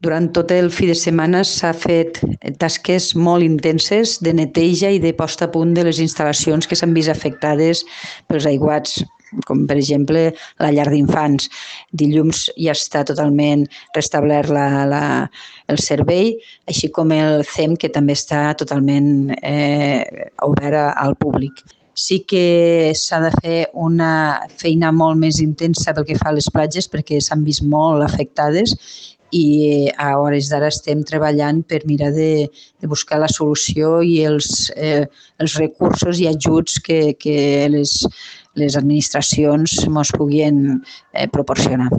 Durant tot el fi de setmana s'ha fet tasques molt intenses de neteja i de posta a punt de les instal·lacions que s'han vist afectades pels aiguats com per exemple la llar d'infants. Dilluns ja està totalment restablert la, la, el servei, així com el CEM, que també està totalment eh, obert al públic sí que s'ha de fer una feina molt més intensa pel que fa a les platges perquè s'han vist molt afectades i a hores d'ara estem treballant per mirar de, de buscar la solució i els, eh, els recursos i ajuts que, que les, les administracions ens puguin eh, proporcionar.